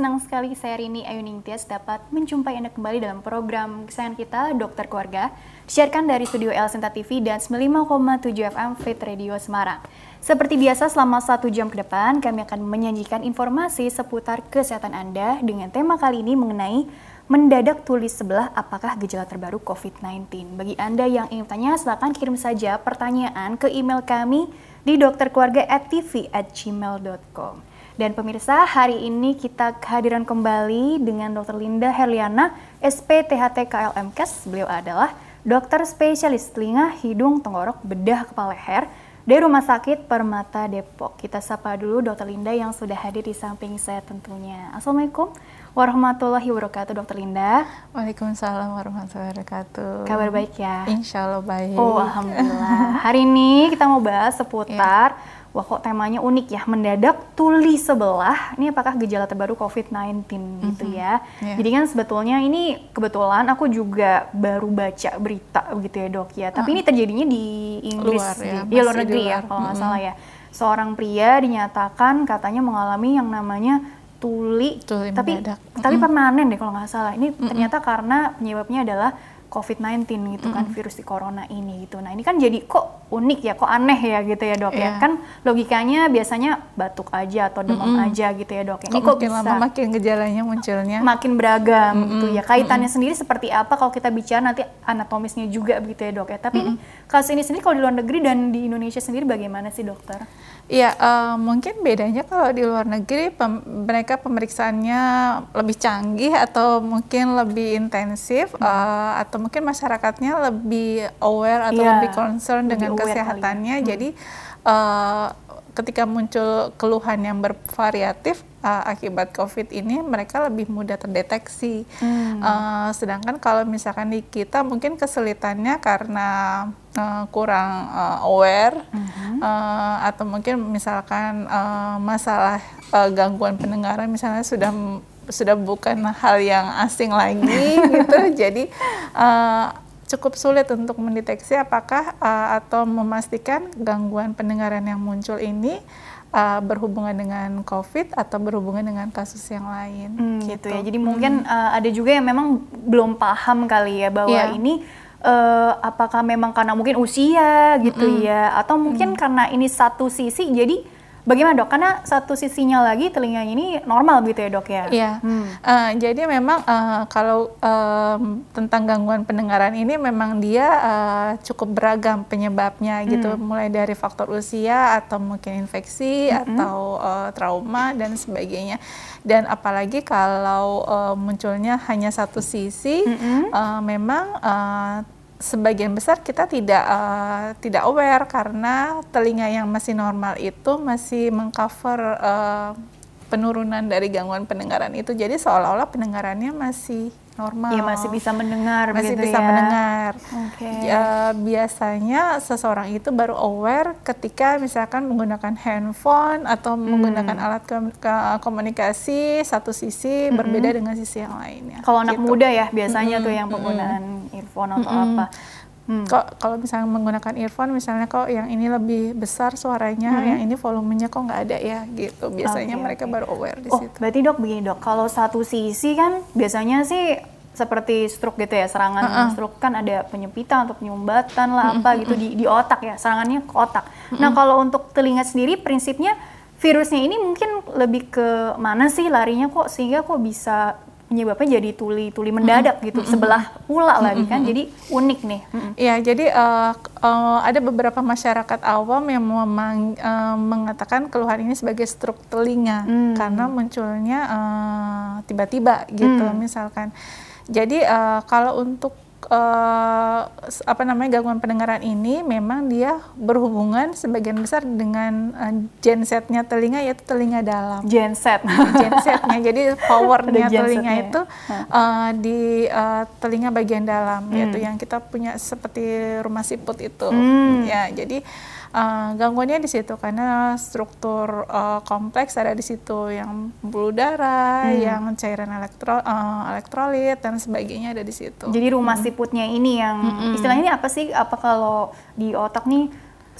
Senang sekali saya Rini Ayu Ningtyas dapat menjumpai Anda kembali dalam program kesayangan kita Dokter Keluarga disiarkan dari studio El Senta TV dan 95,7 FM Fit Radio Semarang. Seperti biasa selama satu jam ke depan kami akan menyajikan informasi seputar kesehatan Anda dengan tema kali ini mengenai mendadak tulis sebelah apakah gejala terbaru COVID-19. Bagi Anda yang ingin tanya silakan kirim saja pertanyaan ke email kami di dokterkeluarga@tv@gmail.com. Dan pemirsa, hari ini kita kehadiran kembali dengan Dr. Linda Herliana, SPTHT KLMKes. Beliau adalah dokter spesialis telinga, hidung, tenggorok, bedah, kepala leher dari Rumah Sakit Permata Depok. Kita sapa dulu Dr. Linda yang sudah hadir di samping saya tentunya. Assalamualaikum warahmatullahi wabarakatuh, Dokter Linda. Waalaikumsalam warahmatullahi wabarakatuh. Kabar baik ya? Insya Allah baik. Oh, alhamdulillah. Hari ini kita mau bahas seputar yeah wah kok temanya unik ya, mendadak tuli sebelah, ini apakah gejala terbaru COVID-19 mm-hmm. gitu ya. Yeah. Jadi kan sebetulnya ini kebetulan aku juga baru baca berita gitu ya dok ya, tapi uh. ini terjadinya di Inggris, luar, ya, di, ya luar negeri ya kalau nggak mm-hmm. salah ya. Seorang pria dinyatakan katanya mengalami yang namanya tuli, tuli tapi mendadak. tapi mm-hmm. permanen deh kalau nggak salah. Ini mm-hmm. ternyata karena penyebabnya adalah COVID-19 gitu kan mm -hmm. virus di corona ini gitu. Nah ini kan jadi kok unik ya, kok aneh ya gitu ya dok yeah. ya. Iya. Kan logikanya biasanya batuk aja atau demam mm -hmm. aja gitu ya dok. Ya. Ini kok, kok makin bisa lama makin gejalanya munculnya makin beragam mm -hmm. gitu ya. Kaitannya mm -hmm. sendiri seperti apa kalau kita bicara nanti anatomisnya juga begitu ya dok ya. Tapi mm -hmm. ini kasus ini sendiri kalau di luar negeri dan di Indonesia sendiri bagaimana sih dokter? Iya, uh, mungkin bedanya kalau di luar negeri pem mereka pemeriksaannya lebih canggih atau mungkin lebih intensif hmm. uh, atau mungkin masyarakatnya lebih aware atau yeah, lebih concern lebih dengan kesehatannya. Hmm. Jadi uh, ketika muncul keluhan yang bervariatif uh, akibat COVID ini mereka lebih mudah terdeteksi. Hmm. Uh, sedangkan kalau misalkan di kita mungkin kesulitannya karena uh, kurang uh, aware hmm. uh, atau mungkin misalkan uh, masalah uh, gangguan pendengaran misalnya sudah sudah bukan hal yang asing lagi gitu. Jadi uh, cukup sulit untuk mendeteksi apakah uh, atau memastikan gangguan pendengaran yang muncul ini uh, berhubungan dengan COVID atau berhubungan dengan kasus yang lain. Hmm, gitu. gitu ya. Jadi hmm. mungkin uh, ada juga yang memang belum paham kali ya bahwa yeah. ini uh, apakah memang karena mungkin usia gitu mm ya atau mungkin mm. karena ini satu sisi jadi Bagaimana dok? Karena satu sisinya lagi telinganya ini normal gitu ya dok ya? Iya. Hmm. Uh, jadi memang uh, kalau um, tentang gangguan pendengaran ini memang dia uh, cukup beragam penyebabnya gitu, hmm. mulai dari faktor usia atau mungkin infeksi hmm. atau uh, trauma dan sebagainya. Dan apalagi kalau uh, munculnya hanya satu sisi, hmm. uh, memang uh, sebagian besar kita tidak uh, tidak aware karena telinga yang masih normal itu masih mengcover uh, penurunan dari gangguan pendengaran itu. Jadi seolah-olah pendengarannya masih normal. Ya masih bisa mendengar. Masih bisa ya. mendengar. Okay. Ya, biasanya seseorang itu baru aware ketika misalkan menggunakan handphone atau hmm. menggunakan alat komunikasi satu sisi hmm. berbeda dengan sisi yang lainnya. Kalau anak gitu. muda ya biasanya hmm. tuh yang penggunaan hmm. Earphone atau hmm. apa. Hmm. Kok kalau misalnya menggunakan earphone misalnya kok yang ini lebih besar suaranya, hmm. yang ini volumenya kok nggak ada ya gitu. Biasanya okay, mereka okay. baru aware di oh, situ. Berarti dok begini dok, kalau satu sisi kan biasanya sih seperti stroke gitu ya, serangan uh -uh. stroke kan ada penyempitan atau penyumbatan lah apa gitu di, di otak ya, serangannya ke otak. Nah kalau untuk telinga sendiri prinsipnya virusnya ini mungkin lebih ke mana sih larinya kok sehingga kok bisa penyebabnya jadi tuli-tuli mendadak mm gitu, mm sebelah pula mm lagi kan, jadi unik nih. Iya, mm jadi uh, uh, ada beberapa masyarakat awam yang memang uh, mengatakan keluhan ini sebagai stroke telinga mm. karena munculnya tiba-tiba uh, gitu, mm. misalkan. Jadi uh, kalau untuk uh, apa namanya gangguan pendengaran ini memang dia berhubungan sebagian besar dengan uh, gensetnya telinga yaitu telinga dalam. Genset. Gensetnya. Jadi powernya telinga itu uh, di uh, telinga bagian dalam hmm. yaitu yang kita punya seperti rumah siput itu. Hmm. Ya, jadi uh, gangguannya di situ karena struktur uh, kompleks ada di situ yang pembuluh darah, hmm. yang cairan elektro, uh, elektrolit dan sebagainya ada di situ. Jadi rumah hmm. siputnya ini yang hmm. istilahnya ini apa sih? Apa kalau di otak nih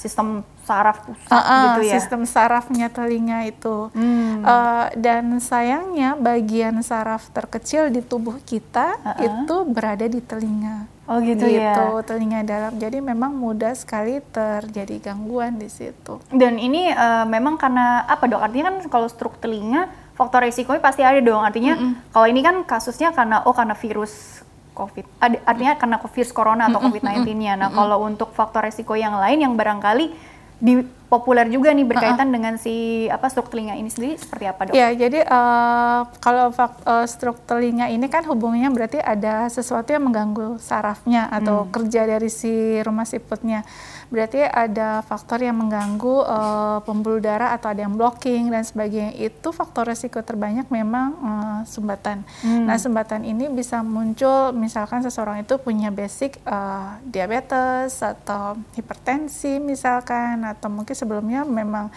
sistem saraf pusat uh, uh, gitu ya. Sistem sarafnya telinga itu. Hmm. Uh, dan sayangnya bagian saraf terkecil di tubuh kita uh -uh. itu berada di telinga. Oh gitu, gitu ya. telinga dalam. Jadi memang mudah sekali terjadi gangguan di situ. Dan ini uh, memang karena apa dok? Artinya kan kalau stroke telinga faktor resikonya pasti ada dong. Artinya mm -mm. kalau ini kan kasusnya karena oh karena virus COVID. Artinya karena virus corona atau COVID-19-nya. Nah, kalau untuk faktor resiko yang lain yang barangkali di populer juga nih berkaitan uh -uh. dengan si apa stroke telinga ini sendiri seperti apa dok? Ya jadi uh, kalau uh, stroke telinga ini kan hubungannya berarti ada sesuatu yang mengganggu sarafnya atau hmm. kerja dari si rumah siputnya berarti ada faktor yang mengganggu uh, pembuluh darah atau ada yang blocking dan sebagainya. Itu faktor resiko terbanyak memang uh, sumbatan. Hmm. Nah, sumbatan ini bisa muncul misalkan seseorang itu punya basic uh, diabetes atau hipertensi misalkan atau mungkin sebelumnya memang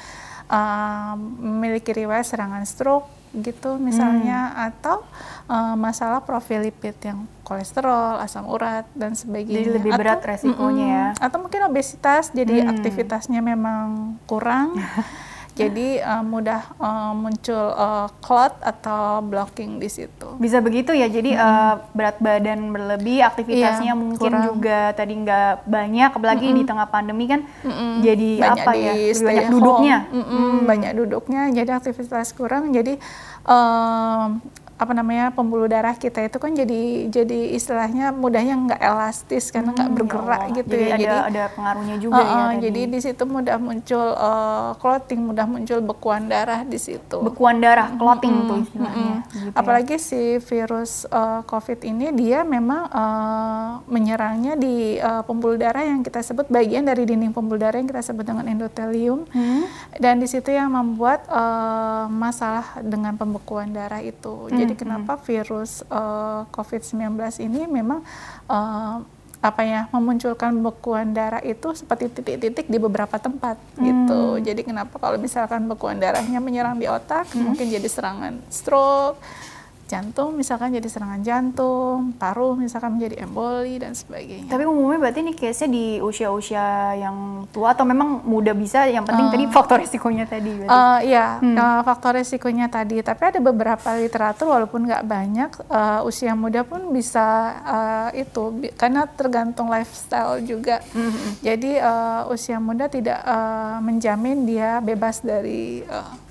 uh, memiliki riwayat serangan stroke gitu misalnya hmm. atau uh, masalah profil lipid yang kolesterol, asam urat dan sebagainya. Jadi lebih berat atau, resikonya mm -mm, ya. Atau mungkin obesitas jadi hmm. aktivitasnya memang kurang. jadi uh, mudah uh, muncul uh, clot atau blocking di situ. Bisa begitu ya. Jadi hmm. uh, berat badan berlebih, aktivitasnya yeah, mungkin kurang. juga tadi nggak banyak, apalagi hmm. di tengah pandemi kan hmm. jadi banyak apa ya? Banyak duduknya. Hmm. Hmm. Banyak duduknya, jadi aktivitas kurang. Jadi um, apa namanya pembuluh darah kita itu kan jadi jadi istilahnya mudahnya nggak elastis karena nggak hmm, bergerak oh, gitu jadi ya. Ada, jadi ada pengaruhnya juga uh, ya. Jadi di situ mudah muncul uh, clotting, mudah muncul bekuan darah di situ. Bekuan darah, clotting -hmm. tuh istilahnya. -hmm. gitu Apalagi ya. si virus uh, COVID ini dia memang uh, menyerangnya di uh, pembuluh darah yang kita sebut bagian dari dinding pembuluh darah yang kita sebut dengan endotelium. Hmm. Dan di situ yang membuat uh, masalah dengan pembekuan darah itu. Hmm jadi hmm. kenapa virus uh, eh, COVID-19 ini memang uh, apa ya memunculkan bekuan darah itu seperti titik-titik di beberapa tempat gitu. hmm. gitu. Jadi kenapa kalau misalkan bekuan darahnya menyerang di otak hmm. mungkin jadi serangan stroke jantung misalkan jadi serangan jantung, paru misalkan menjadi emboli dan sebagainya. Tapi umumnya berarti ini case-nya di usia-usia yang tua atau memang muda bisa yang penting uh, tadi faktor risikonya tadi berarti? Uh, iya, hmm. uh, faktor risikonya tadi. Tapi ada beberapa literatur walaupun nggak banyak uh, usia muda pun bisa uh, itu karena tergantung lifestyle juga. Hmm. Jadi uh, usia muda tidak uh, menjamin dia bebas dari uh,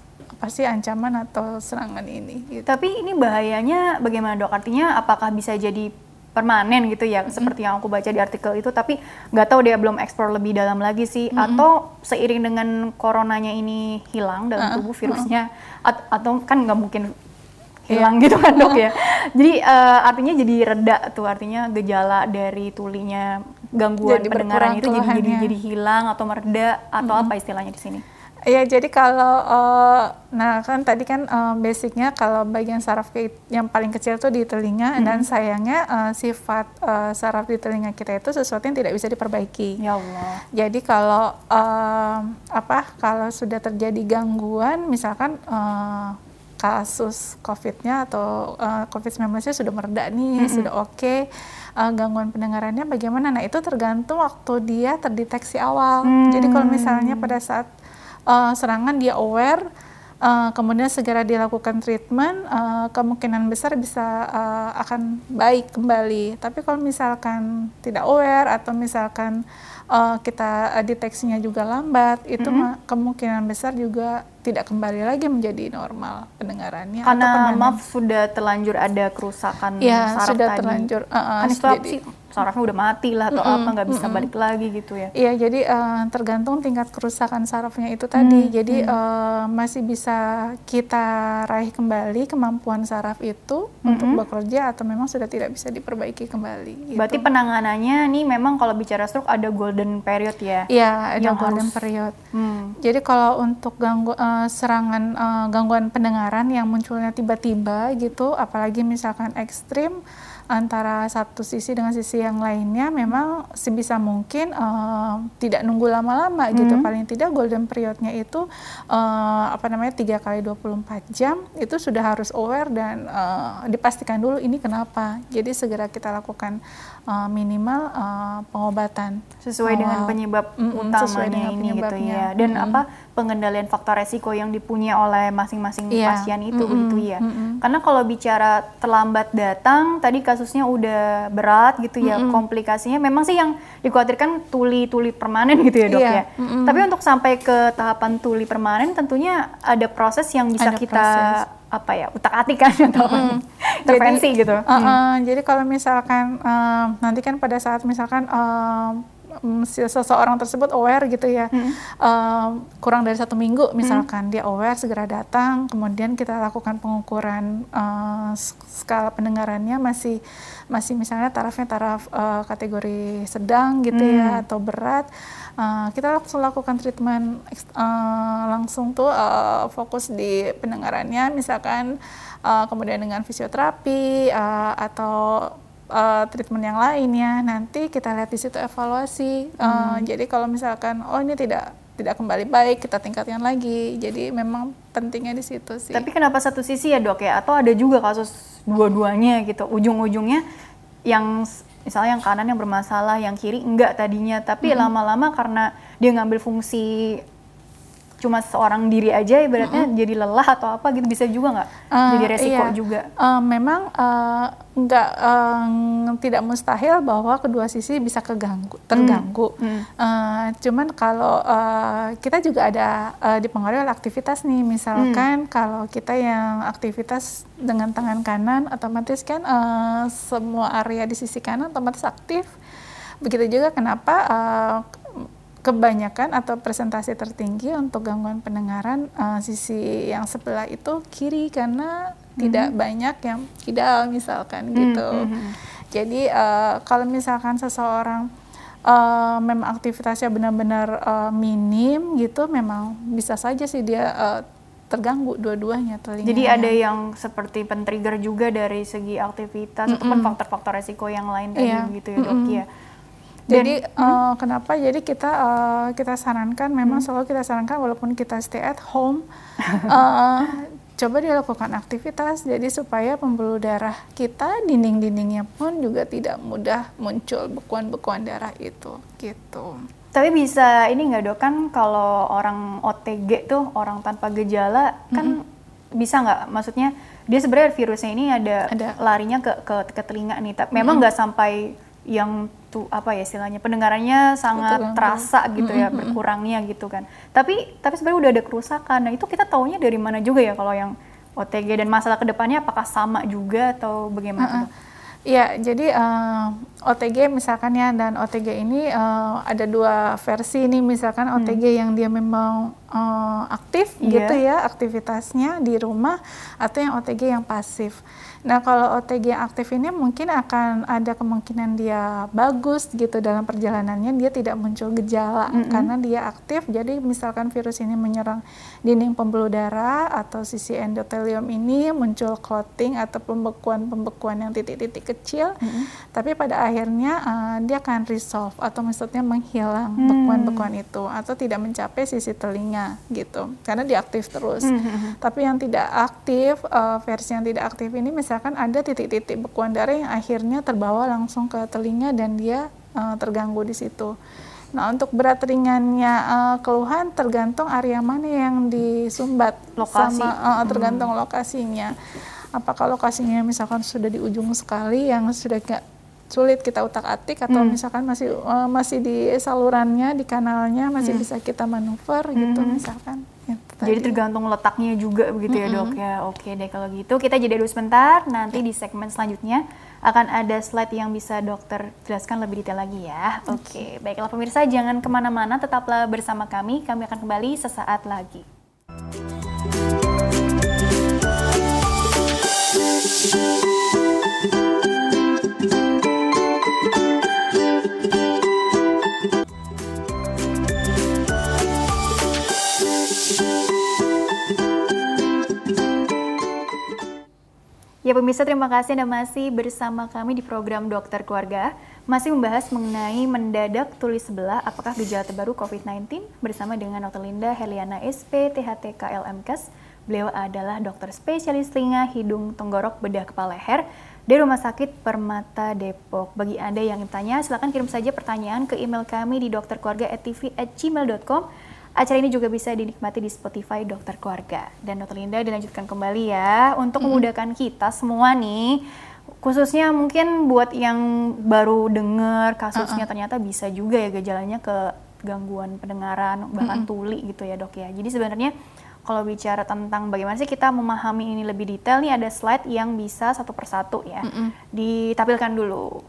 pasti ancaman atau serangan ini. Gitu. Tapi ini bahayanya bagaimana dok? Artinya apakah bisa jadi permanen gitu ya, mm -hmm. seperti yang aku baca di artikel itu, tapi nggak tahu dia belum eksplor lebih dalam lagi sih, mm -hmm. atau seiring dengan coronanya ini hilang dalam uh -uh. tubuh virusnya, uh -uh. atau kan nggak mungkin hilang yeah. gitu kan dok ya. Jadi uh, artinya jadi reda tuh artinya gejala dari tulinya gangguan jadi pendengaran itu jadi, jadi jadi hilang atau mereda atau mm -hmm. apa istilahnya di sini? Ya, jadi kalau uh, nah kan tadi kan uh, basicnya kalau bagian saraf yang paling kecil itu di telinga hmm. dan sayangnya uh, sifat uh, saraf di telinga kita itu sesuatu yang tidak bisa diperbaiki. Ya Allah. Jadi kalau uh, apa kalau sudah terjadi gangguan misalkan uh, kasus COVID-nya atau uh, COVID-19-nya sudah mereda nih, -hmm. sudah oke. Okay, uh, gangguan pendengarannya bagaimana? Nah, itu tergantung waktu dia terdeteksi awal. Hmm. Jadi kalau misalnya pada saat uh, serangan dia aware uh, kemudian segera dilakukan treatment uh, kemungkinan besar bisa uh, akan baik kembali tapi kalau misalkan tidak aware atau misalkan uh, kita uh, deteksinya juga lambat itu mm -hmm. kemungkinan besar juga tidak kembali lagi menjadi normal pendengarannya karena maaf sudah terlanjur ada kerusakan ya, saraf sudah tadi. terlanjur uh, uh, kan jadi, sarafnya udah mati lah atau mm -mm, apa nggak bisa mm -mm. balik lagi gitu ya iya jadi uh, tergantung tingkat kerusakan sarafnya itu tadi mm, jadi mm. Uh, masih bisa kita raih kembali kemampuan saraf itu mm -hmm. untuk bekerja atau memang sudah tidak bisa diperbaiki kembali gitu. berarti penanganannya nih memang kalau bicara stroke ada golden period ya iya ada golden harus, period mm. jadi kalau untuk ganggu uh, serangan uh, gangguan pendengaran yang munculnya tiba-tiba gitu apalagi misalkan ekstrim antara satu sisi dengan sisi yang lainnya memang sebisa mungkin uh, tidak nunggu lama-lama hmm. gitu paling tidak golden periodnya itu uh, apa namanya tiga kali 24 jam itu sudah harus aware dan uh, dipastikan dulu ini kenapa jadi segera kita lakukan uh, minimal uh, pengobatan sesuai dengan penyebab mm, utamanya dengan ini gitu ya dan mm. apa pengendalian faktor resiko yang dipunya oleh masing-masing yeah. pasien itu mm -hmm. gitu ya mm -hmm. karena kalau bicara terlambat datang tadi kasusnya udah berat gitu ya mm -hmm. komplikasinya memang sih yang dikhawatirkan tuli-tuli permanen gitu ya dok yeah. ya mm -hmm. tapi untuk sampai ke tahapan tuli permanen tentunya ada proses yang bisa ada kita proses apa ya utak atik kan atau mm. intervensi jadi, gitu. Uh, uh, hmm. Jadi kalau misalkan uh, nanti kan pada saat misalkan uh, seseorang tersebut aware gitu ya hmm. uh, kurang dari satu minggu misalkan hmm. dia aware segera datang kemudian kita lakukan pengukuran uh, skala pendengarannya masih masih misalnya tarafnya taraf uh, kategori sedang gitu hmm. ya atau berat uh, kita langsung lakukan treatment uh, langsung tuh uh, fokus di pendengarannya misalkan uh, kemudian dengan fisioterapi uh, atau uh, treatment yang lainnya. Nanti kita lihat di situ evaluasi. Uh, jadi kalau misalkan oh ini tidak tidak kembali baik kita tingkatkan lagi. Jadi memang pentingnya di situ sih. Tapi kenapa satu sisi ya dok ya? Atau ada juga kasus dua-duanya gitu ujung-ujungnya yang misalnya yang kanan yang bermasalah yang kiri enggak tadinya tapi lama-lama hmm. karena dia ngambil fungsi cuma seorang diri aja ibaratnya mm-hmm. jadi lelah atau apa gitu bisa juga nggak uh, jadi resiko iya. juga uh, memang uh, nggak uh, tidak mustahil bahwa kedua sisi bisa keganggu terganggu mm. Mm. Uh, cuman kalau uh, kita juga ada uh, dipengaruhi oleh aktivitas nih misalkan mm. kalau kita yang aktivitas dengan tangan kanan otomatis kan uh, semua area di sisi kanan otomatis aktif begitu juga kenapa uh, kebanyakan atau presentasi tertinggi untuk gangguan pendengaran uh, sisi yang sebelah itu kiri karena mm-hmm. tidak banyak yang kidal misalkan mm-hmm. gitu. Jadi uh, kalau misalkan seseorang uh, memang aktivitasnya benar-benar uh, minim gitu, memang bisa saja sih dia uh, terganggu dua-duanya telinganya. Jadi ada yang seperti pentrigger juga dari segi aktivitas mm -hmm. ataupun faktor-faktor resiko yang lain tadi yeah. gitu ya dok mm ya. Jadi hmm? uh, kenapa? Jadi kita uh, kita sarankan memang hmm. selalu kita sarankan walaupun kita stay at home uh, coba dilakukan aktivitas jadi supaya pembuluh darah kita dinding-dindingnya pun juga tidak mudah muncul bekuan-bekuan darah itu gitu. Tapi bisa ini nggak dok kan kalau orang OTG tuh orang tanpa gejala kan -hmm. bisa nggak? Maksudnya dia sebenarnya virusnya ini ada, ada. larinya ke, ke ke telinga nih. Tapi memang nggak sampai yang tuh apa ya istilahnya pendengarannya sangat Betul, terasa gitu ya berkurangnya gitu kan. Tapi tapi sebenarnya udah ada kerusakan. Nah itu kita taunya dari mana juga ya kalau yang OTG dan masalah ke depannya apakah sama juga atau bagaimana? Uh -uh. Ya, jadi uh, eh, OTG misalkan ya dan OTG ini uh, ada dua versi nih misalkan hmm. OTG yang dia memang uh, aktif yeah. gitu ya aktivitasnya di rumah atau yang OTG yang pasif. Nah, kalau OTG yang aktif ini mungkin akan ada kemungkinan dia bagus gitu dalam perjalanannya, dia tidak muncul gejala mm -hmm. karena dia aktif. Jadi misalkan virus ini menyerang dinding pembuluh darah atau sisi endotelium ini muncul clotting atau pembekuan-pembekuan yang titik-titik kecil, mm -hmm. tapi pada akhirnya uh, dia akan resolve atau maksudnya menghilang mm. bekuan-bekuan itu atau tidak mencapai sisi telinga gitu, karena dia aktif terus. Mm -hmm. Tapi yang tidak aktif, uh, versi yang tidak aktif ini misalkan ada titik-titik bekuan darah yang akhirnya terbawa langsung ke telinga dan dia uh, terganggu di situ. Nah, untuk berat ringannya uh, keluhan tergantung area mana yang disumbat lokasi sama uh, tergantung hmm. lokasinya. Apakah lokasinya misalkan sudah di ujung sekali yang sudah gak sulit kita utak-atik atau hmm. misalkan masih uh, masih di salurannya di kanalnya masih hmm. bisa kita manuver gitu hmm. misalkan. Jadi tergantung letaknya juga begitu mm -hmm. ya dok ya. Oke deh kalau gitu kita jeda dulu sebentar. Nanti di segmen selanjutnya akan ada slide yang bisa dokter jelaskan lebih detail lagi ya. Oke, okay. baiklah pemirsa jangan ke mana-mana, tetaplah bersama kami. Kami akan kembali sesaat lagi. Ya pemirsa terima kasih Anda masih bersama kami di program Dokter Keluarga masih membahas mengenai mendadak tulis sebelah apakah gejala terbaru COVID-19 bersama dengan Dr. Linda Heliana SP THTK LMKes. Beliau adalah dokter spesialis telinga, hidung, tenggorok, bedah kepala leher dari Rumah Sakit Permata Depok. Bagi Anda yang bertanya, silakan kirim saja pertanyaan ke email kami di dokterkeluarga@tv@gmail.com Acara ini juga bisa dinikmati di Spotify Dokter Keluarga. Dan Dokter Linda dilanjutkan kembali ya untuk memudahkan kita semua nih khususnya mungkin buat yang baru dengar kasusnya uh -uh. ternyata bisa juga ya gejalanya ke gangguan pendengaran bahkan mm -hmm. tuli gitu ya dok ya jadi sebenarnya kalau bicara tentang bagaimana sih kita memahami ini lebih detail nih ada slide yang bisa satu persatu ya mm -hmm. ditampilkan dulu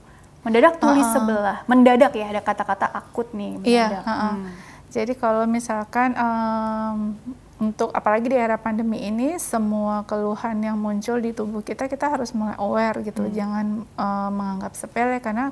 mendadak tulis uh -uh. sebelah mendadak ya ada kata-kata akut nih iya, mendadak yeah, uh -uh. Hmm. Jadi kalau misalkan um, untuk apalagi di era pandemi ini semua keluhan yang muncul di tubuh kita kita harus mulai aware gitu hmm. jangan uh, menganggap sepele karena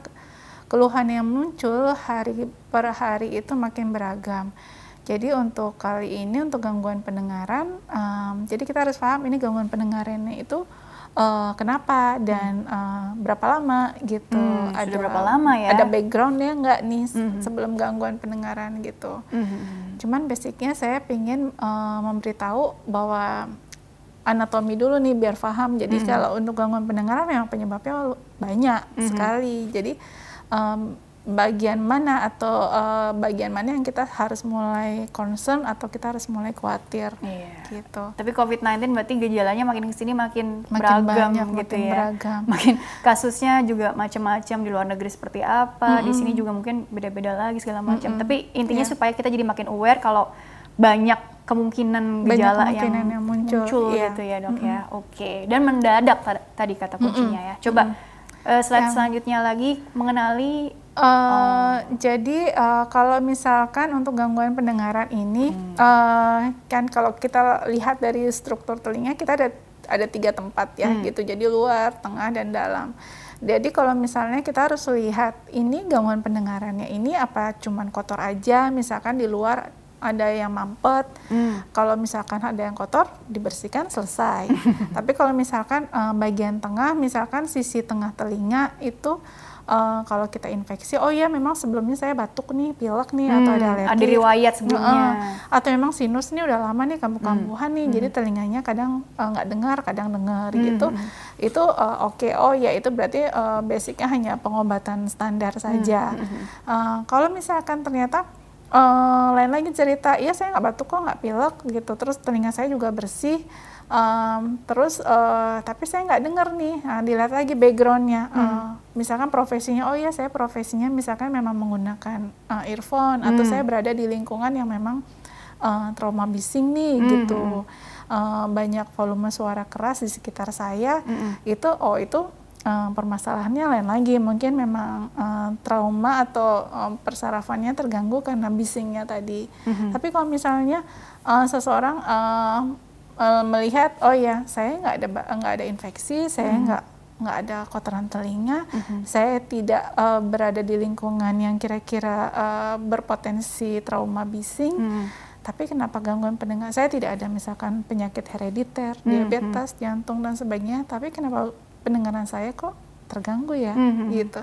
keluhan yang muncul hari per hari itu makin beragam jadi untuk kali ini untuk gangguan pendengaran um, jadi kita harus paham ini gangguan pendengarannya itu uh, kenapa dan uh, berapa lama gitu hmm, ada berapa lama ya ada backgroundnya nggak nih hmm. sebelum gangguan pendengaran gitu hmm. cuman basicnya saya ingin uh, eh, memberitahu bahwa anatomi dulu nih biar paham jadi hmm. kalau untuk gangguan pendengaran memang penyebabnya banyak hmm. sekali jadi um, bagian mana atau uh, bagian mana yang kita harus mulai concern atau kita harus mulai khawatir iya. gitu. Tapi COVID-19 berarti gejalanya makin ke sini makin, makin beragam banyak, gitu makin ya. Beragam. Makin kasusnya juga macam-macam di luar negeri seperti apa, mm -hmm. di sini juga mungkin beda-beda lagi segala macam. Mm -hmm. Tapi intinya yeah. supaya kita jadi makin aware kalau banyak kemungkinan gejala banyak kemungkinan yang, yang muncul, muncul yeah. gitu ya dok mm -hmm. ya. Oke. Okay. Dan mendadak tadi kata kuncinya mm -hmm. ya. Coba mm -hmm. uh, slide yang... selanjutnya lagi mengenali Uh, oh. Jadi uh, kalau misalkan untuk gangguan pendengaran ini hmm. uh, kan kalau kita lihat dari struktur telinga kita ada ada tiga tempat ya hmm. gitu. Jadi luar, tengah dan dalam. Jadi kalau misalnya kita harus lihat ini gangguan pendengarannya ini apa cuman kotor aja misalkan di luar ada yang mampet. Hmm. Kalau misalkan ada yang kotor, dibersihkan selesai. Tapi kalau misalkan uh, bagian tengah, misalkan sisi tengah telinga itu uh, kalau kita infeksi, oh ya memang sebelumnya saya batuk nih, pilek nih, hmm, atau ada alergi. Ada riwayat sebelumnya. Uh, atau memang sinus nih udah lama nih kambuh-kambuhan hmm. nih, hmm. jadi telinganya kadang eh, nggak uh, dengar, kadang dengar hmm. gitu. Itu uh, oke, okay. oh ya itu berarti uh, basicnya hanya pengobatan standar saja. Hmm. Uh, kalau misalkan ternyata uh, lain lagi cerita, iya saya nggak batuk kok, nggak pilek gitu, terus telinga saya juga bersih Um, terus uh, tapi saya nggak dengar nih, nah, dilihat lagi backgroundnya. Hmm. Uh, misalkan profesinya, oh iya saya profesinya misalkan memang menggunakan uh, earphone hmm. atau saya berada di lingkungan yang memang uh, trauma bising nih hmm. gitu. Uh, banyak volume suara keras di sekitar saya, hmm. itu oh itu uh, permasalahannya lain lagi. Mungkin memang uh, trauma atau uh, persarafannya terganggu karena bisingnya tadi. Hmm. Tapi kalau misalnya uh, seseorang uh, uh, melihat oh ya saya nggak ada nggak ada infeksi saya hmm. nggak mm. nggak ada kotoran telinga mm-hmm. saya tidak uh, berada di lingkungan yang kira-kira uh, berpotensi trauma bising mm. tapi kenapa gangguan pendengar saya tidak ada misalkan penyakit herediter mm-hmm. diabetes jantung dan sebagainya tapi kenapa pendengaran saya kok terganggu ya mm-hmm. gitu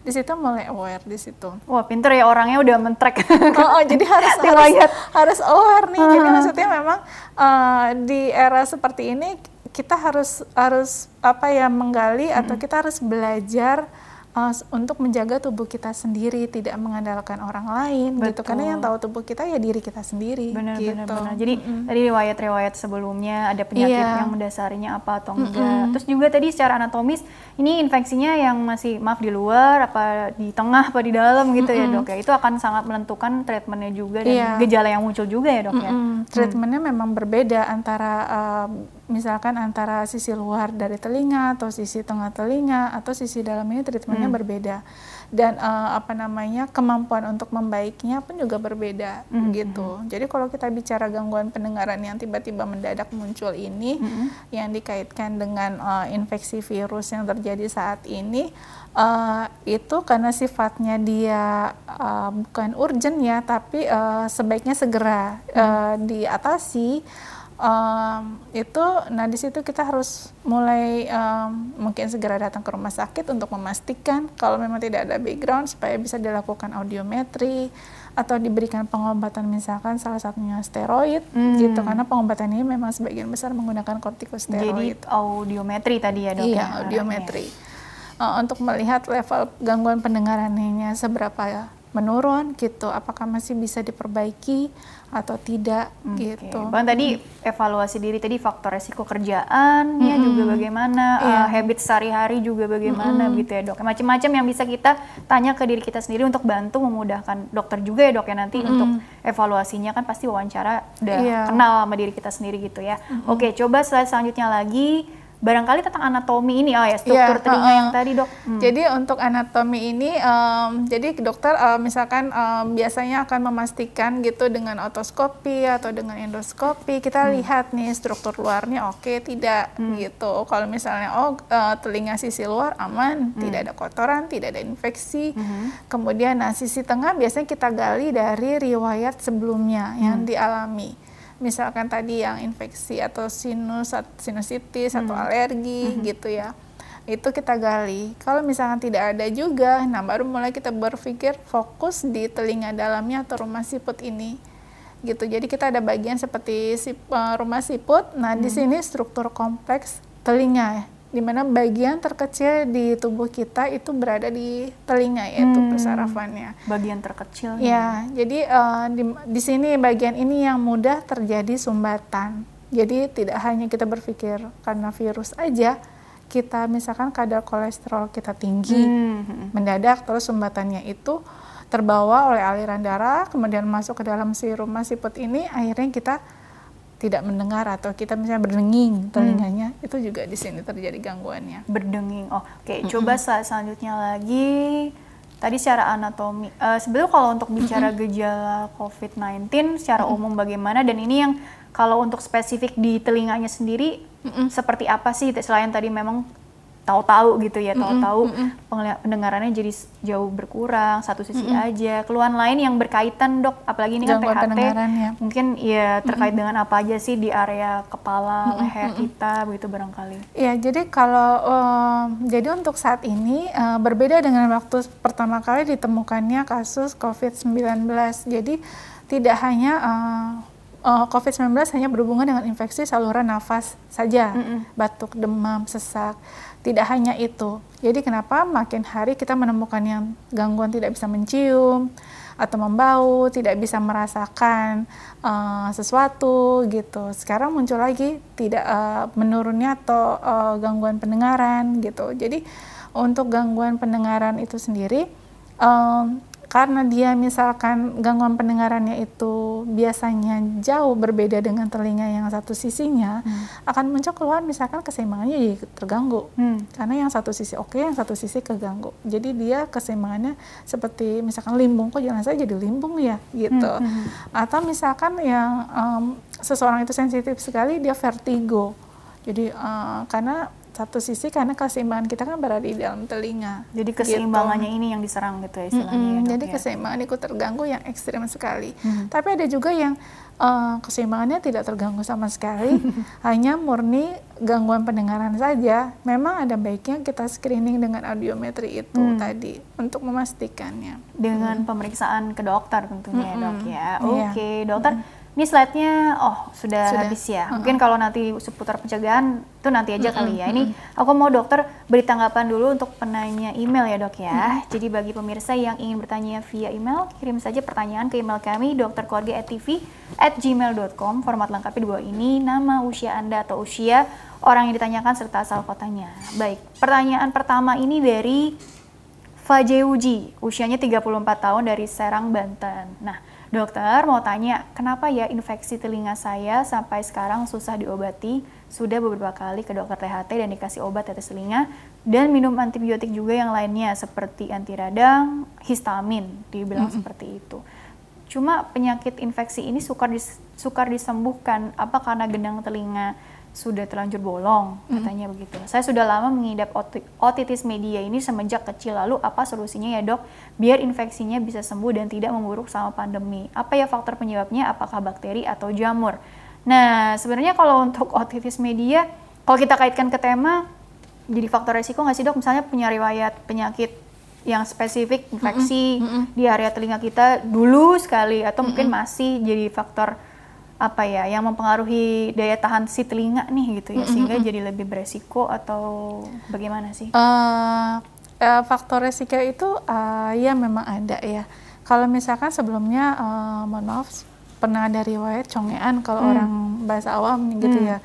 di situ mulai aware di situ. Wah pinter ya orangnya udah mentrek. oh, oh jadi harus harus, harus aware nih. Uh. Jadi maksudnya memang uh, di era seperti ini kita harus harus apa ya menggali hmm. atau kita harus belajar uh, untuk menjaga tubuh kita sendiri, tidak mengandalkan orang lain Betul. gitu. Karena yang tahu tubuh kita ya diri kita sendiri. Benar, gitu. benar, benar. Jadi mm -hmm. tadi riwayat-riwayat sebelumnya ada penyakit yeah. yang mendasarinya apa atau enggak. Mm -hmm. Terus juga tadi secara anatomis ini infeksinya yang masih maaf di luar apa di tengah apa di dalam gitu mm -hmm. ya dok ya. Itu akan sangat menentukan treatmentnya juga dan yeah. gejala yang muncul juga ya dok mm -hmm. ya. Treatmentnya mm. memang berbeda antara uh, misalkan antara sisi luar dari telinga atau sisi tengah telinga atau sisi dalam ini treatmentnya hmm. berbeda dan uh, apa namanya kemampuan untuk membaiknya pun juga berbeda mm-hmm. gitu. Jadi kalau kita bicara gangguan pendengaran yang tiba-tiba mendadak muncul ini mm-hmm. yang dikaitkan dengan uh, infeksi virus yang terjadi saat ini uh, itu karena sifatnya dia uh, bukan urgent ya, tapi uh, sebaiknya segera uh, diatasi um, itu nah di situ kita harus mulai um, mungkin segera datang ke rumah sakit untuk memastikan kalau memang tidak ada background supaya bisa dilakukan audiometri atau diberikan pengobatan misalkan salah satunya steroid hmm. gitu karena pengobatan ini memang sebagian besar menggunakan kortikosteroid. Jadi audiometri tadi ya dok Iya, ya? audiometri. Uh, untuk melihat level gangguan pendengarannya seberapa ya menurun gitu apakah masih bisa diperbaiki atau tidak okay. gitu. Bang tadi evaluasi diri tadi faktor resiko kerjaan mm -hmm. juga bagaimana, yeah. uh, habit sehari-hari juga bagaimana mm -hmm. gitu ya dok. Macam-macam yang bisa kita tanya ke diri kita sendiri untuk bantu memudahkan dokter juga ya dok ya nanti mm -hmm. untuk evaluasinya kan pasti wawancara udah yeah. kenal sama diri kita sendiri gitu ya. Mm -hmm. Oke, coba slide selanjutnya lagi barangkali tentang anatomi ini oh ya struktur yeah, telinga uh, yang tadi dok. Hmm. Jadi untuk anatomi ini, um, jadi dokter uh, misalkan um, biasanya akan memastikan gitu dengan otoskopi atau dengan endoskopi kita hmm. lihat nih struktur luarnya oke okay, tidak hmm. gitu. Kalau misalnya oh uh, telinga sisi luar aman, hmm. tidak ada kotoran, tidak ada infeksi. Hmm. Kemudian nah sisi tengah biasanya kita gali dari riwayat sebelumnya hmm. yang dialami misalkan tadi yang infeksi atau sinus sinusitis hmm. atau alergi hmm. gitu ya itu kita gali kalau misalkan tidak ada juga nah baru mulai kita berpikir fokus di telinga dalamnya atau rumah siput ini gitu jadi kita ada bagian seperti sip, uh, rumah siput nah hmm. di sini struktur kompleks telinga di mana bagian terkecil di tubuh kita itu berada di telinga yaitu hmm, persarafannya. Bagian terkecil. Ya, jadi uh, di, di sini bagian ini yang mudah terjadi sumbatan. Jadi tidak hanya kita berpikir karena virus aja, kita misalkan kadar kolesterol kita tinggi, hmm. mendadak terus sumbatannya itu terbawa oleh aliran darah, kemudian masuk ke dalam si rumah siput ini, akhirnya kita tidak mendengar atau kita misalnya berdenging telinganya hmm. itu juga di sini terjadi gangguannya. Berdenging. Oh, oke. Okay. Hmm. Coba saat selanjutnya lagi tadi secara anatomi. Uh, sebetulnya kalau untuk bicara hmm. gejala COVID-19 secara hmm. umum bagaimana dan ini yang kalau untuk spesifik di telinganya sendiri hmm. seperti apa sih selain tadi memang tahu-tahu gitu ya tahu-tahu mm -hmm. pendengarannya jadi jauh berkurang satu sisi mm -hmm. aja keluhan lain yang berkaitan dok apalagi ini kan THT ya. mungkin ya terkait mm -hmm. dengan apa aja sih di area kepala mm -hmm. leher kita begitu barangkali ya jadi kalau um, jadi untuk saat ini uh, berbeda dengan waktu pertama kali ditemukannya kasus COVID-19 jadi tidak hanya uh, uh, COVID-19 hanya berhubungan dengan infeksi saluran nafas saja, mm -hmm. batuk, demam, sesak. Tidak hanya itu. Jadi kenapa makin hari kita menemukan yang gangguan tidak bisa mencium atau membau, tidak bisa merasakan uh, sesuatu gitu. Sekarang muncul lagi tidak uh, menurunnya atau uh, gangguan pendengaran gitu. Jadi untuk gangguan pendengaran itu sendiri um, karena dia misalkan gangguan pendengarannya itu biasanya jauh berbeda dengan telinga yang satu sisinya hmm. akan muncul keluar misalkan keseimbangannya jadi terganggu hmm. karena yang satu sisi oke okay, yang satu sisi keganggu jadi dia keseimbangannya seperti misalkan limbung kok jangan saya jadi limbung ya gitu hmm. Hmm. atau misalkan yang um, seseorang itu sensitif sekali dia vertigo jadi uh, karena satu sisi karena keseimbangan kita kan berada di dalam telinga. Jadi keseimbangannya gitu. ini yang diserang gitu ya istilahnya. Mm -hmm. ya, jadi ya? keseimbangan ikut terganggu yang ekstrim sekali. Mm -hmm. Tapi ada juga yang uh, keseimbangannya tidak terganggu sama sekali, hanya murni gangguan pendengaran saja. Memang ada baiknya kita screening dengan audiometri itu mm. tadi untuk memastikannya. Dengan mm. pemeriksaan ke dokter tentunya mm -hmm. dok ya. Iya. Oke okay, yeah. dokter. Mm -hmm ini slide-nya oh sudah, sudah. habis ya. Mungkin kalau nanti seputar pencegahan itu nanti aja kali ya. Ini aku mau dokter beri tanggapan dulu untuk penanya email ya dok ya. Jadi bagi pemirsa yang ingin bertanya via email, kirim saja pertanyaan ke email kami dokterkeluarga@tv@gmail.com. Format lengkapnya dua ini, nama, usia anda atau usia orang yang ditanyakan serta asal kotanya. Baik, pertanyaan pertama ini dari Fajeuji, usianya 34 tahun dari Serang, Banten. Nah, Dokter, mau tanya, kenapa ya infeksi telinga saya sampai sekarang susah diobati? Sudah beberapa kali ke dokter THT dan dikasih obat tetes telinga dan minum antibiotik juga yang lainnya seperti anti radang, histamin, dibilang mm -hmm. seperti itu. Cuma penyakit infeksi ini sukar dis sukar disembuhkan apa karena gendang telinga sudah terlanjur bolong, katanya mm. begitu. Saya sudah lama mengidap otitis media ini semenjak kecil. Lalu apa solusinya ya dok? Biar infeksinya bisa sembuh dan tidak memburuk sama pandemi. Apa ya faktor penyebabnya? Apakah bakteri atau jamur? Nah, sebenarnya kalau untuk otitis media, kalau kita kaitkan ke tema, jadi faktor resiko nggak sih dok? Misalnya punya riwayat penyakit yang spesifik infeksi mm -hmm. di area telinga kita dulu sekali atau mm -hmm. mungkin masih jadi faktor apa ya yang mempengaruhi daya tahan si telinga nih gitu ya mm -hmm. sehingga jadi lebih beresiko atau bagaimana sih? Uh, uh, faktor resiko itu uh, ya memang ada ya. Kalau misalkan sebelumnya uh, mohon maaf pernah ada riwayat congean kalau hmm. orang bahasa awam gitu hmm. ya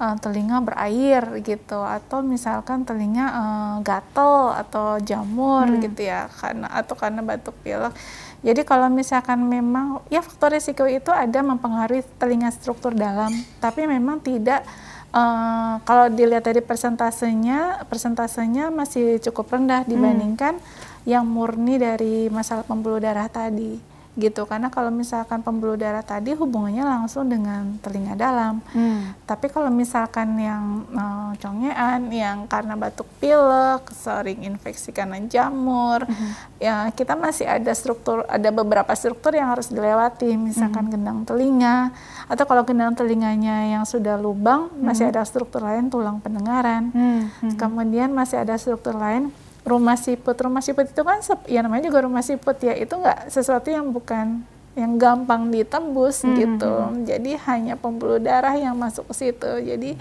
uh, telinga berair gitu atau misalkan telinga uh, gatel atau jamur hmm. gitu ya karena atau karena batuk pilek. Jadi kalau misalkan memang ya faktor risiko itu ada mempengaruhi telinga struktur dalam, tapi memang tidak uh, kalau dilihat dari persentasenya, persentasenya masih cukup rendah hmm. dibandingkan hmm. yang murni dari masalah pembuluh darah tadi gitu karena kalau misalkan pembuluh darah tadi hubungannya langsung dengan telinga dalam hmm. tapi kalau misalkan yang uh, congean yang karena batuk pilek sering infeksi karena jamur hmm. ya kita masih ada struktur ada beberapa struktur yang harus dilewati misalkan hmm. gendang telinga atau kalau gendang telinganya yang sudah lubang hmm. masih ada struktur lain tulang pendengaran hmm. Hmm. kemudian masih ada struktur lain rumah siput rumah siput itu kan ya namanya juga rumah siput ya itu nggak sesuatu yang bukan yang gampang ditembus -hmm. gitu hmm, hmm. jadi hanya pembuluh darah yang masuk ke situ jadi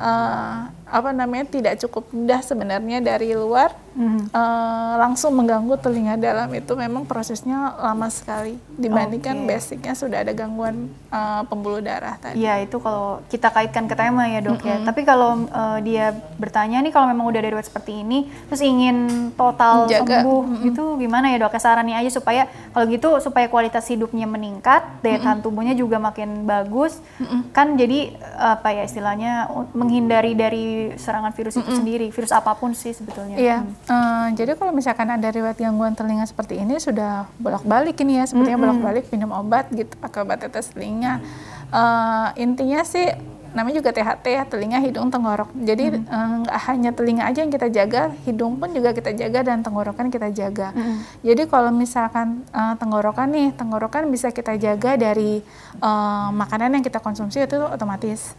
uh, apa namanya tidak cukup mudah sebenarnya dari luar hmm. uh, langsung mengganggu telinga dalam itu memang prosesnya lama sekali dibandingkan okay. basicnya sudah ada gangguan uh, pembuluh darah tadi. Iya itu kalau kita kaitkan ke tema ya dok -hmm. ya. Tapi kalau uh, dia bertanya nih kalau memang udah ada riwayat seperti ini terus ingin total Jaga. sembuh mm -hmm. itu gimana ya dok? Sarannya aja supaya kalau gitu supaya kualitas hidupnya meningkat, daya tahan mm -hmm. tubuhnya juga makin bagus. Mm -hmm. Kan jadi apa ya istilahnya menghindari dari serangan virus itu mm -hmm. sendiri, virus apa pun sih sebetulnya. Iya. Hmm. Uh, jadi kalau misalkan ada riwayat gangguan telinga seperti ini sudah bolak-balik ini ya, sepertinya mm -hmm. bolak-balik minum obat gitu, pakai obat tetes telinga. Uh, intinya sih namanya juga THT ya telinga hidung tenggorok jadi nggak mm uh, hanya telinga aja yang kita jaga hidung pun juga kita jaga dan tenggorokan kita jaga mm jadi kalau misalkan uh, tenggorokan nih tenggorokan bisa kita jaga dari uh, makanan yang kita konsumsi itu otomatis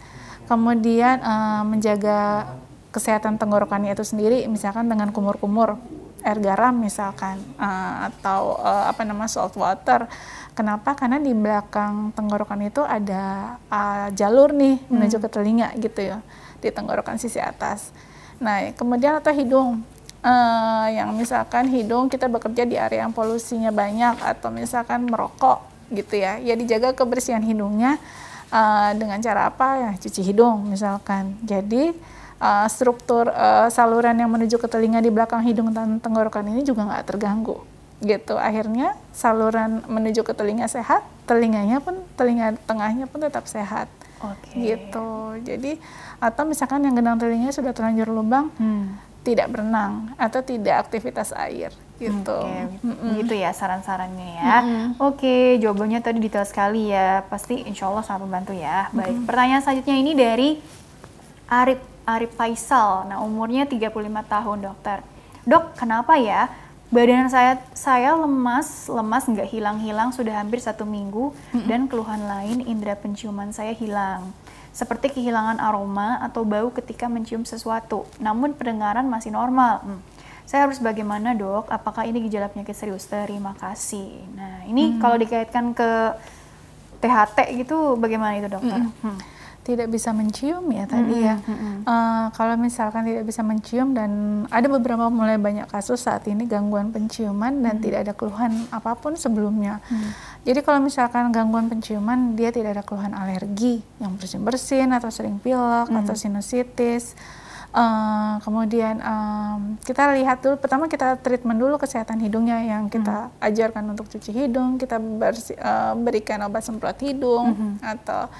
kemudian uh, menjaga kesehatan tenggorokannya itu sendiri misalkan dengan kumur-kumur air garam misalkan uh, atau uh, apa nama salt water. Kenapa? Karena di belakang tenggorokan itu ada uh, jalur nih hmm. menuju ke telinga gitu ya di tenggorokan sisi atas. Nah kemudian atau hidung. Uh, yang misalkan hidung kita bekerja di area yang polusinya banyak atau misalkan merokok gitu ya ya dijaga kebersihan hidungnya uh, dengan cara apa? Ya cuci hidung misalkan. Jadi uh, struktur uh, saluran yang menuju ke telinga di belakang hidung dan tenggorokan ini juga nggak terganggu gitu. Akhirnya saluran menuju ke telinga sehat telinganya pun telinga tengahnya pun tetap sehat okay. gitu. Jadi atau misalkan yang genang telinganya sudah terlanjur lubang hmm. tidak berenang atau tidak aktivitas air gitu. Okay. Mm -mm. Gitu ya saran-sarannya ya. Mm -mm. Oke, okay, jawabannya tadi detail sekali ya. Pasti insya Allah sangat membantu ya. Baik, mm pertanyaan selanjutnya ini dari Arif Arif Faisal. Nah, umurnya 35 tahun, dokter. Dok, kenapa ya badan saya saya lemas, lemas nggak hilang-hilang sudah hampir satu minggu mm -hmm. dan keluhan lain indera penciuman saya hilang seperti kehilangan aroma atau bau ketika mencium sesuatu. Namun pendengaran masih normal. Hmm saya harus bagaimana dok? Apakah ini gejala penyakit serius? Terima kasih. Nah ini hmm. kalau dikaitkan ke THT gitu bagaimana itu dokter? Hmm. Hmm. Tidak bisa mencium ya tadi hmm. ya. Hmm. Uh, kalau misalkan tidak bisa mencium dan ada beberapa mulai banyak kasus saat ini gangguan penciuman dan hmm. tidak ada keluhan apa pun sebelumnya. Hmm. Jadi kalau misalkan gangguan penciuman dia tidak ada keluhan alergi yang bersin-bersin atau sering pilek hmm. atau sinusitis Uh, kemudian um, kita lihat dulu pertama kita treatment dulu kesehatan hidungnya yang kita hmm. ajarkan untuk cuci hidung, kita bersi, uh, berikan obat semprot hidung hmm. atau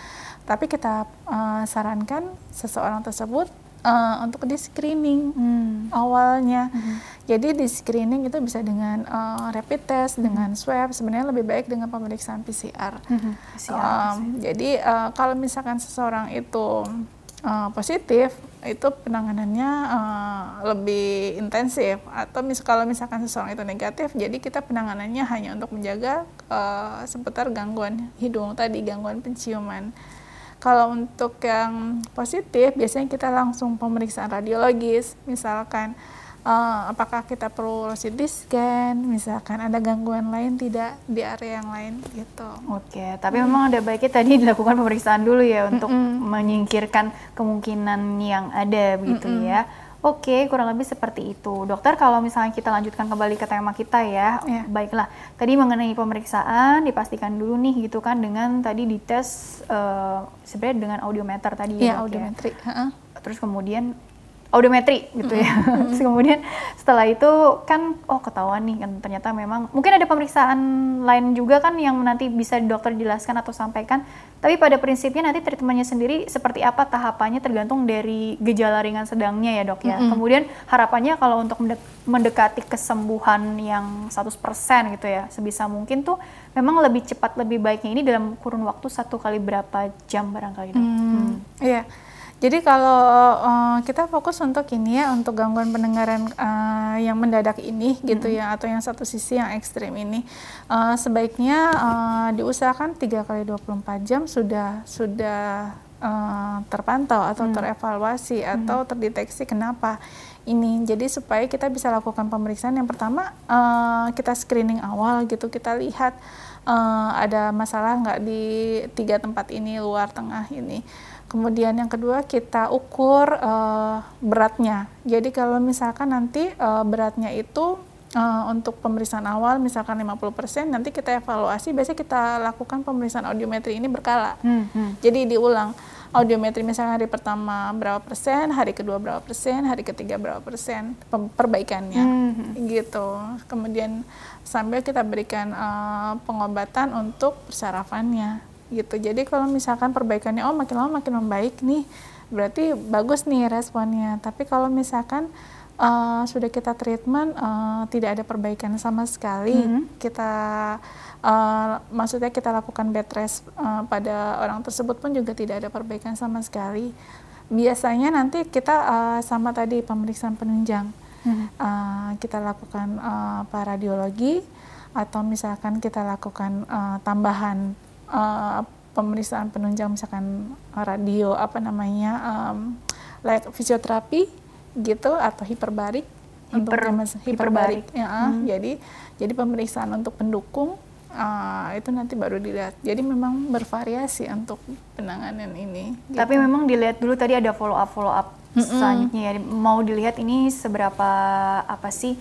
tapi kita uh, sarankan seseorang tersebut uh, untuk di screening hmm. awalnya. Hmm. Jadi di screening itu bisa dengan uh, rapid test, hmm. dengan swab. Sebenarnya lebih baik dengan pemeriksaan PCR. Hmm. PCR um, jadi uh, kalau misalkan seseorang itu uh, positif itu penanganannya uh, lebih intensif. Atau mis kalau misalkan seseorang itu negatif jadi kita penanganannya hanya untuk menjaga uh, seputar gangguan hidung tadi gangguan penciuman. Kalau untuk yang positif, biasanya kita langsung pemeriksaan radiologis, misalkan uh, apakah kita perlu CT scan, misalkan ada gangguan lain tidak di area yang lain gitu. Oke, tapi hmm. memang ada baiknya tadi dilakukan pemeriksaan dulu ya untuk mm -mm. menyingkirkan kemungkinan yang ada begitu mm -mm. ya. Oke, kurang lebih seperti itu. Dokter, kalau misalnya kita lanjutkan kembali ke tema kita ya, yeah. baiklah. Tadi mengenai pemeriksaan, dipastikan dulu nih gitu kan dengan tadi dites uh, sebenarnya dengan audiometer tadi yeah, ya, audiometri. Ya. Uh. Terus kemudian audiometri gitu ya. Mm-hmm. Terus kemudian setelah itu kan oh ketahuan nih kan ternyata memang mungkin ada pemeriksaan lain juga kan yang nanti bisa dokter jelaskan atau sampaikan. Tapi pada prinsipnya nanti treatmentnya sendiri seperti apa tahapannya tergantung dari gejala ringan sedangnya ya dok ya. Mm-hmm. Kemudian harapannya kalau untuk mendekati kesembuhan yang 100% gitu ya sebisa mungkin tuh memang lebih cepat lebih baiknya ini dalam kurun waktu satu kali berapa jam barangkali dok. Mm, hmm. Iya. Jadi kalau uh, kita fokus untuk ini ya untuk gangguan pendengaran uh, yang mendadak ini gitu ya atau yang satu sisi yang ekstrim ini uh, sebaiknya uh, diusahakan 3 kali 24 jam sudah sudah uh, terpantau atau hmm. terevaluasi hmm. atau terdeteksi kenapa ini. Jadi supaya kita bisa lakukan pemeriksaan yang pertama uh, kita screening awal gitu kita lihat uh, ada masalah nggak di tiga tempat ini luar tengah ini. Kemudian yang kedua kita ukur uh, beratnya. Jadi kalau misalkan nanti uh, beratnya itu uh, untuk pemeriksaan awal misalkan 50%, nanti kita evaluasi biasanya kita lakukan pemeriksaan audiometri ini berkala. Hmm, hmm. Jadi diulang audiometri misalnya hari pertama berapa persen, hari kedua berapa persen, hari ketiga berapa persen perbaikannya, hmm. gitu. Kemudian sambil kita berikan uh, pengobatan untuk persarafannya gitu. Jadi kalau misalkan perbaikannya oh makin lama makin membaik nih, berarti bagus nih responnya. Tapi kalau misalkan uh, sudah kita treatment uh, tidak ada perbaikan sama sekali, mm -hmm. kita uh, maksudnya kita lakukan bed rest uh, pada orang tersebut pun juga tidak ada perbaikan sama sekali. Biasanya nanti kita uh, sama tadi pemeriksaan penunjang. -hmm. uh, kita lakukan uh, paradiologi atau misalkan kita lakukan uh, tambahan uh, pemeriksaan penunjang misalkan radio apa namanya um, like fisioterapi gitu atau hiperbarik Hiper, untuk hiperbarik, ya hmm. jadi jadi pemeriksaan untuk pendukung uh, itu nanti baru dilihat jadi memang bervariasi untuk penanganan ini gitu. tapi memang dilihat dulu tadi ada follow up follow up mm -mm. selanjutnya ya mau dilihat ini seberapa apa sih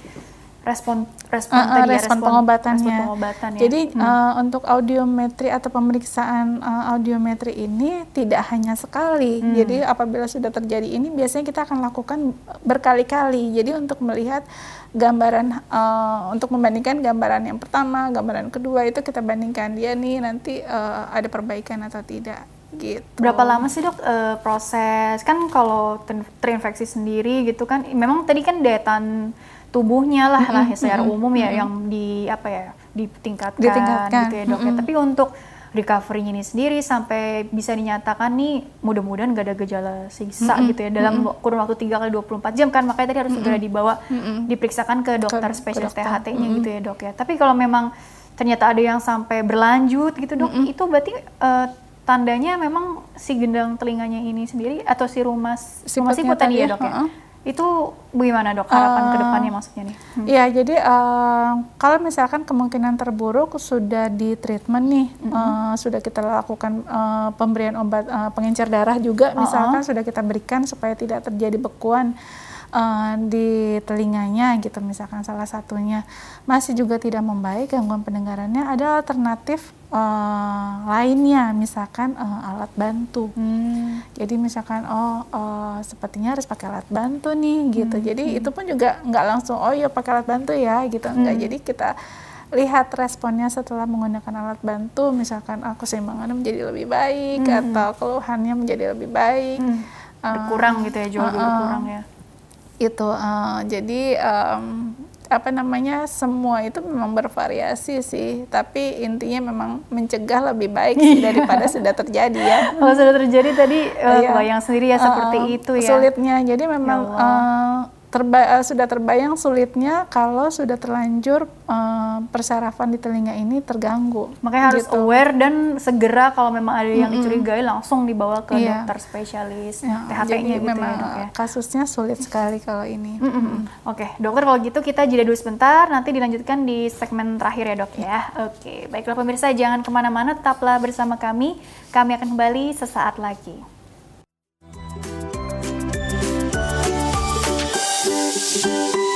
respon respon uh, tadi respon, ya, respon pengobatannya. Respon pengobatan ya. Jadi hmm. uh, untuk audiometri atau pemeriksaan uh, audiometri ini tidak hanya sekali. Hmm. Jadi apabila sudah terjadi ini biasanya kita akan lakukan berkali-kali. Jadi untuk melihat gambaran uh, untuk membandingkan gambaran yang pertama, gambaran kedua itu kita bandingkan dia nih nanti uh, ada perbaikan atau tidak gitu. Berapa lama sih dok uh, proses kan kalau terinfeksi sendiri gitu kan memang tadi kan daya tubuhnya lah mm -hmm. lah ya secara mm -hmm. umum ya yang di apa ya ditingkatkan, ditingkatkan. gitu ya dok ya. Tapi untuk recovery ini sendiri sampai bisa dinyatakan nih mudah-mudahan gak ada gejala sisa gitu ya dalam kurun waktu 3 kali 24 jam kan makanya tadi harus segera dibawa diperiksakan ke dokter spesialis THT-nya gitu ya dok ya. Tapi kalau memang ternyata ada yang sampai berlanjut gitu dok, itu berarti uh, tandanya memang si gendang telinganya ini sendiri atau si rumas si rumas ikut tadi ya dok ya. Uh -uh itu bagaimana dok harapan uh, ke depannya maksudnya nih? Hmm. Iya jadi uh, kalau misalkan kemungkinan terburuk sudah di treatment nih mm -hmm. uh, sudah kita lakukan uh, pemberian obat uh, pengencer darah juga misalkan uh -uh. sudah kita berikan supaya tidak terjadi bekuan uh, di telinganya gitu misalkan salah satunya masih juga tidak membaik gangguan pendengarannya ada alternatif uh, lainnya misalkan uh, alat bantu hmm. jadi misalkan oh uh, sepertinya harus pakai alat bantu nih gitu hmm. jadi hmm. itu pun juga nggak langsung oh ya pakai alat bantu ya gitu hmm. enggak jadi kita lihat responnya setelah menggunakan alat bantu misalkan aku keseimbangannya menjadi lebih baik hmm. atau keluhannya menjadi lebih baik hmm. berkurang uh, gitu ya jauh uh, berkurang ya itu uh, jadi um, apa namanya semua itu memang bervariasi sih. Tapi intinya memang mencegah lebih baik sih iya. daripada sudah terjadi ya. Kalau sudah terjadi tadi uh, bayang sendiri ya uh, seperti itu ya. sulitnya. Jadi memang ya uh, terba uh, sudah terbayang sulitnya kalau sudah terlanjur uh, persarafan di telinga ini terganggu. Makanya harus gitu. aware dan segera kalau memang ada yang mm -hmm. dicurigai langsung dibawa ke yeah. dokter spesialis ya, THT-nya gitu memang ya, dok, ya. Kasusnya sulit sekali kalau ini. Mm -hmm. Oke, okay. dokter kalau gitu kita jeda dulu sebentar, nanti dilanjutkan di segmen terakhir ya dok ya. Oke, okay. baiklah pemirsa jangan ke mana-mana, tetaplah bersama kami. Kami akan kembali sesaat lagi. Thank you.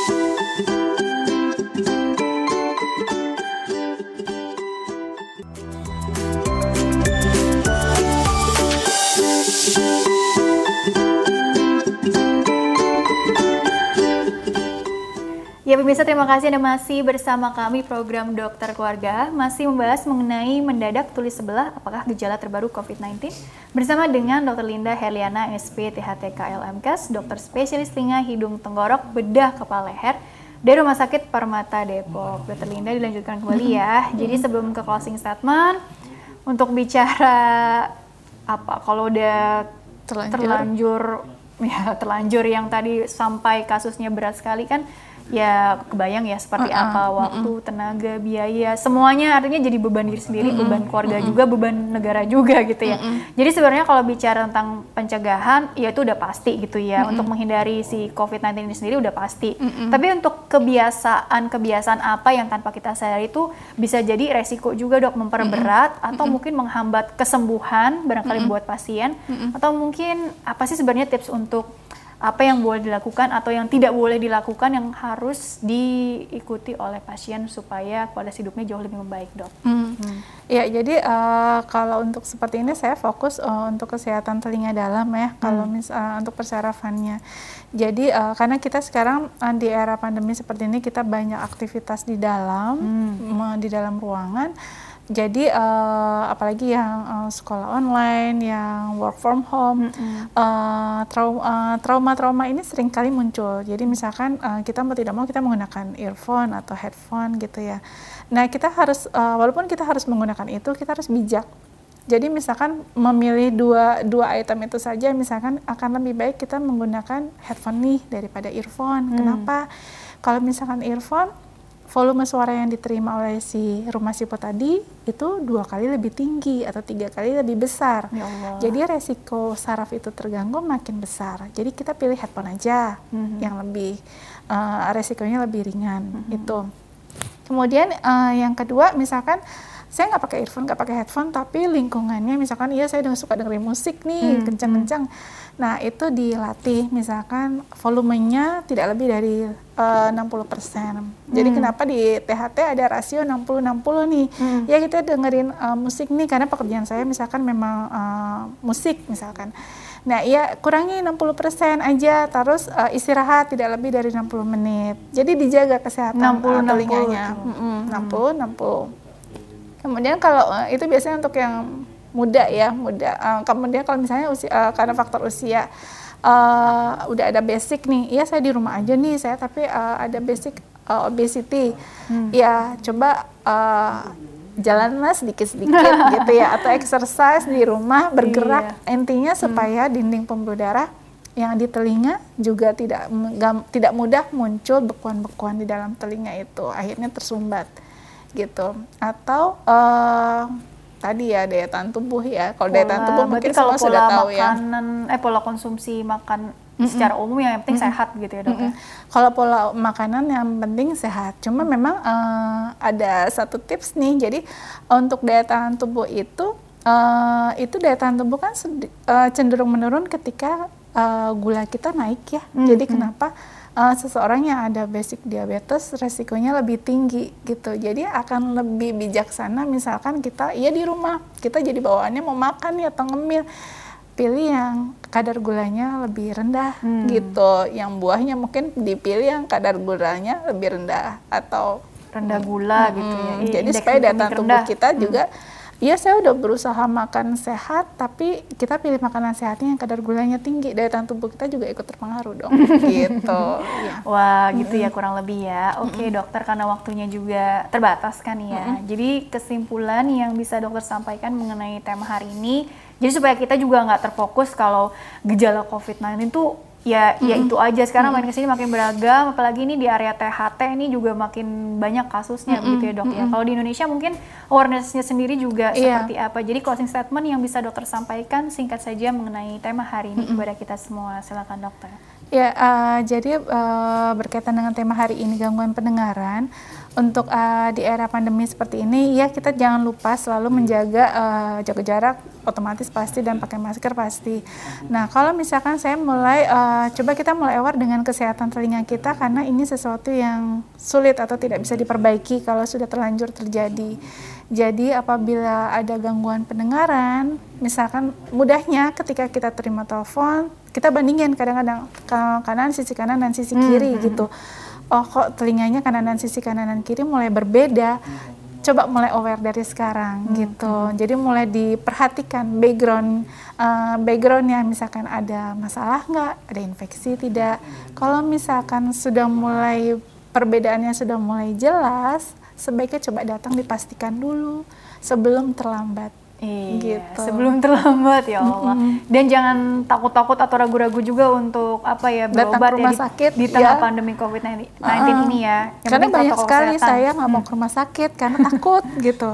Ya pemirsa terima kasih Anda masih bersama kami program Dokter Keluarga masih membahas mengenai mendadak tulis sebelah apakah gejala terbaru COVID-19 bersama dengan Dr. Linda Heliana SP THTK LMKes dokter spesialis telinga hidung tenggorok bedah kepala leher dari Rumah Sakit Permata Depok. Dr. Linda dilanjutkan kembali ya. Jadi sebelum ke closing statement untuk bicara apa kalau udah terlanjur, terlanjur ya terlanjur yang tadi sampai kasusnya berat sekali kan ya kebayang ya seperti uh -uh. apa waktu, uh -uh. tenaga, biaya, semuanya artinya jadi beban diri sendiri, uh -uh. beban keluarga uh -uh. juga, beban negara juga gitu ya. Uh -uh. Jadi sebenarnya kalau bicara tentang pencegahan, ya itu udah pasti gitu ya. Uh -uh. Untuk menghindari si COVID-19 ini sendiri udah pasti. Uh -uh. Tapi untuk kebiasaan-kebiasaan apa yang tanpa kita sadari itu bisa jadi resiko juga dok memperberat uh -uh. atau uh -uh. mungkin menghambat kesembuhan barangkali uh -uh. buat pasien uh -uh. atau mungkin apa sih sebenarnya tips untuk apa yang boleh dilakukan atau yang tidak boleh dilakukan yang harus diikuti oleh pasien supaya kualitas hidupnya jauh lebih membaik dok. Hmm. Hmm. Ya jadi uh, kalau untuk seperti ini saya fokus uh, untuk kesehatan telinga dalam ya hmm. kalau mis uh, untuk persarafannya. Jadi uh, karena kita sekarang uh, di era pandemi seperti ini kita banyak aktivitas di dalam hmm. di dalam ruangan jadi uh, apalagi yang uh, sekolah online, yang work from home, mm -hmm. uh, trauma trauma-trauma ini sering kali muncul. Jadi misalkan uh, kita mau tidak mau kita menggunakan earphone atau headphone gitu ya. Nah kita harus uh, walaupun kita harus menggunakan itu, kita harus bijak. Jadi misalkan memilih dua dua item itu saja, misalkan akan lebih baik kita menggunakan headphone nih daripada earphone. Hmm. Kenapa? Kalau misalkan earphone volume suara yang diterima oleh si rumah sipo tadi itu dua kali lebih tinggi atau tiga kali lebih besar. Ya Allah. Jadi resiko saraf itu terganggu makin besar. Jadi kita pilih headphone aja mm-hmm. yang lebih uh, resikonya lebih ringan mm-hmm. itu. Kemudian uh, yang kedua misalkan saya nggak pakai earphone, nggak pakai headphone, tapi lingkungannya misalkan iya saya suka dengerin musik nih hmm. kencang-kencang. Nah, itu dilatih misalkan volumenya tidak lebih dari uh, 60%. Hmm. Jadi kenapa di THT ada rasio 60-60 nih? Hmm. Ya kita dengerin uh, musik nih karena pekerjaan saya misalkan memang uh, musik misalkan. Nah, ya kurangi 60% aja terus uh, istirahat tidak lebih dari 60 menit. Jadi dijaga kesehatan 60 uh, telinganya. 60 60 60. Kemudian kalau uh, itu biasanya untuk yang muda ya muda uh, kemudian kalau misalnya usia, uh, karena faktor usia uh, udah ada basic nih ya saya di rumah aja nih saya tapi uh, ada basic uh, obesity hmm. ya coba uh, jalanlah sedikit-sedikit gitu ya atau exercise di rumah bergerak iya. intinya hmm. supaya hmm. dinding pembuluh darah yang di telinga juga tidak tidak mudah muncul bekuan-bekuan di dalam telinga itu akhirnya tersumbat gitu atau uh, tadi ya daya tahan tubuh ya. Kalau daya tahan tubuh mungkin kalau pola sudah tahu ya. makanan, ya. Eh pola konsumsi makan mm -mm. secara umum yang penting mm -mm. sehat gitu ya dok. Mm -mm. Kalau pola makanan yang penting sehat. Cuma memang uh, ada satu tips nih. Jadi untuk daya tahan tubuh itu uh, itu daya tahan tubuh kan uh, cenderung menurun ketika uh, gula kita naik ya. Mm -hmm. Jadi kenapa? Uh, seseorang yang ada basic diabetes resikonya lebih tinggi gitu. Jadi akan lebih bijaksana misalkan kita iya di rumah, kita jadi bawaannya mau makan ya atau ngemil pilih yang kadar gulanya lebih rendah hmm. gitu. Yang buahnya mungkin dipilih yang kadar gulanya lebih rendah atau rendah gula hmm, gitu ya. Jadi supaya data tubuh kita juga hmm Iya saya udah berusaha makan sehat, tapi kita pilih makanan sehatnya yang kadar gulanya tinggi, daya tahan tubuh kita juga ikut terpengaruh dong. gitu. Ya. Wah gitu ya kurang lebih ya. Oke okay, dokter karena waktunya juga terbatas kan ya. Jadi kesimpulan yang bisa dokter sampaikan mengenai tema hari ini, jadi supaya kita juga nggak terfokus kalau gejala COVID-19 itu ya mm -hmm. ya itu aja sekarang mm -hmm. makin ke sini makin beragam apalagi ini di area THT ini juga makin banyak kasusnya mm -hmm. gitu ya dok mm -hmm. ya kalau di Indonesia mungkin awarenessnya sendiri juga yeah. seperti apa jadi closing statement yang bisa dokter sampaikan singkat saja mengenai tema hari ini mm -hmm. kepada kita semua silakan dokter ya uh, jadi uh, berkaitan dengan tema hari ini gangguan pendengaran untuk uh, di era pandemi seperti ini ya kita jangan lupa selalu menjaga uh, jaga jarak otomatis pasti dan pakai masker pasti. Nah kalau misalkan saya mulai uh, coba kita mulai aware dengan kesehatan telinga kita karena ini sesuatu yang sulit atau tidak bisa diperbaiki kalau sudah terlanjur terjadi. Jadi apabila ada gangguan pendengaran, misalkan mudahnya ketika kita terima telepon, kita bandingin kadang-kadang kanan sisi kanan dan sisi kiri hmm. gitu oh kok telinganya kanan dan sisi kanan dan kiri mulai berbeda? Coba mulai aware dari sekarang hmm. gitu. jadi mulai diperhatikan background uh, backgroundnya. Misalkan ada masalah nggak? Ada infeksi tidak? Kalau misalkan sudah mulai perbedaannya sudah mulai jelas sebaiknya coba datang dipastikan dulu sebelum terlambat Iya, gitu. sebelum terlambat ya Allah. Mm -hmm. Dan jangan takut-takut atau ragu-ragu juga untuk apa ya berobat rumah ya, sakit di, di tengah ya. pandemi COVID-19 uh -uh. ini ya. Yang karena banyak sekali kesehatan. saya nggak mau ke rumah sakit karena takut gitu.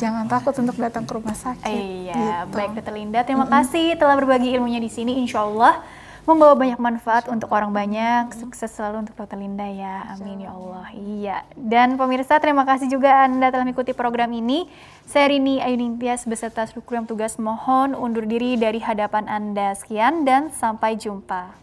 Jangan takut untuk datang ke rumah sakit. Iya, gitu. baik Dokter Linda, terima mm -hmm. kasih telah berbagi ilmunya di sini. Insya Allah membawa banyak manfaat untuk orang banyak. Sukses selalu untuk Dokter Linda ya. Amin ya Allah. Iya. Dan pemirsa terima kasih juga Anda telah mengikuti program ini. Saya Rini Ayunintias beserta seluruh tugas mohon undur diri dari hadapan Anda. Sekian dan sampai jumpa.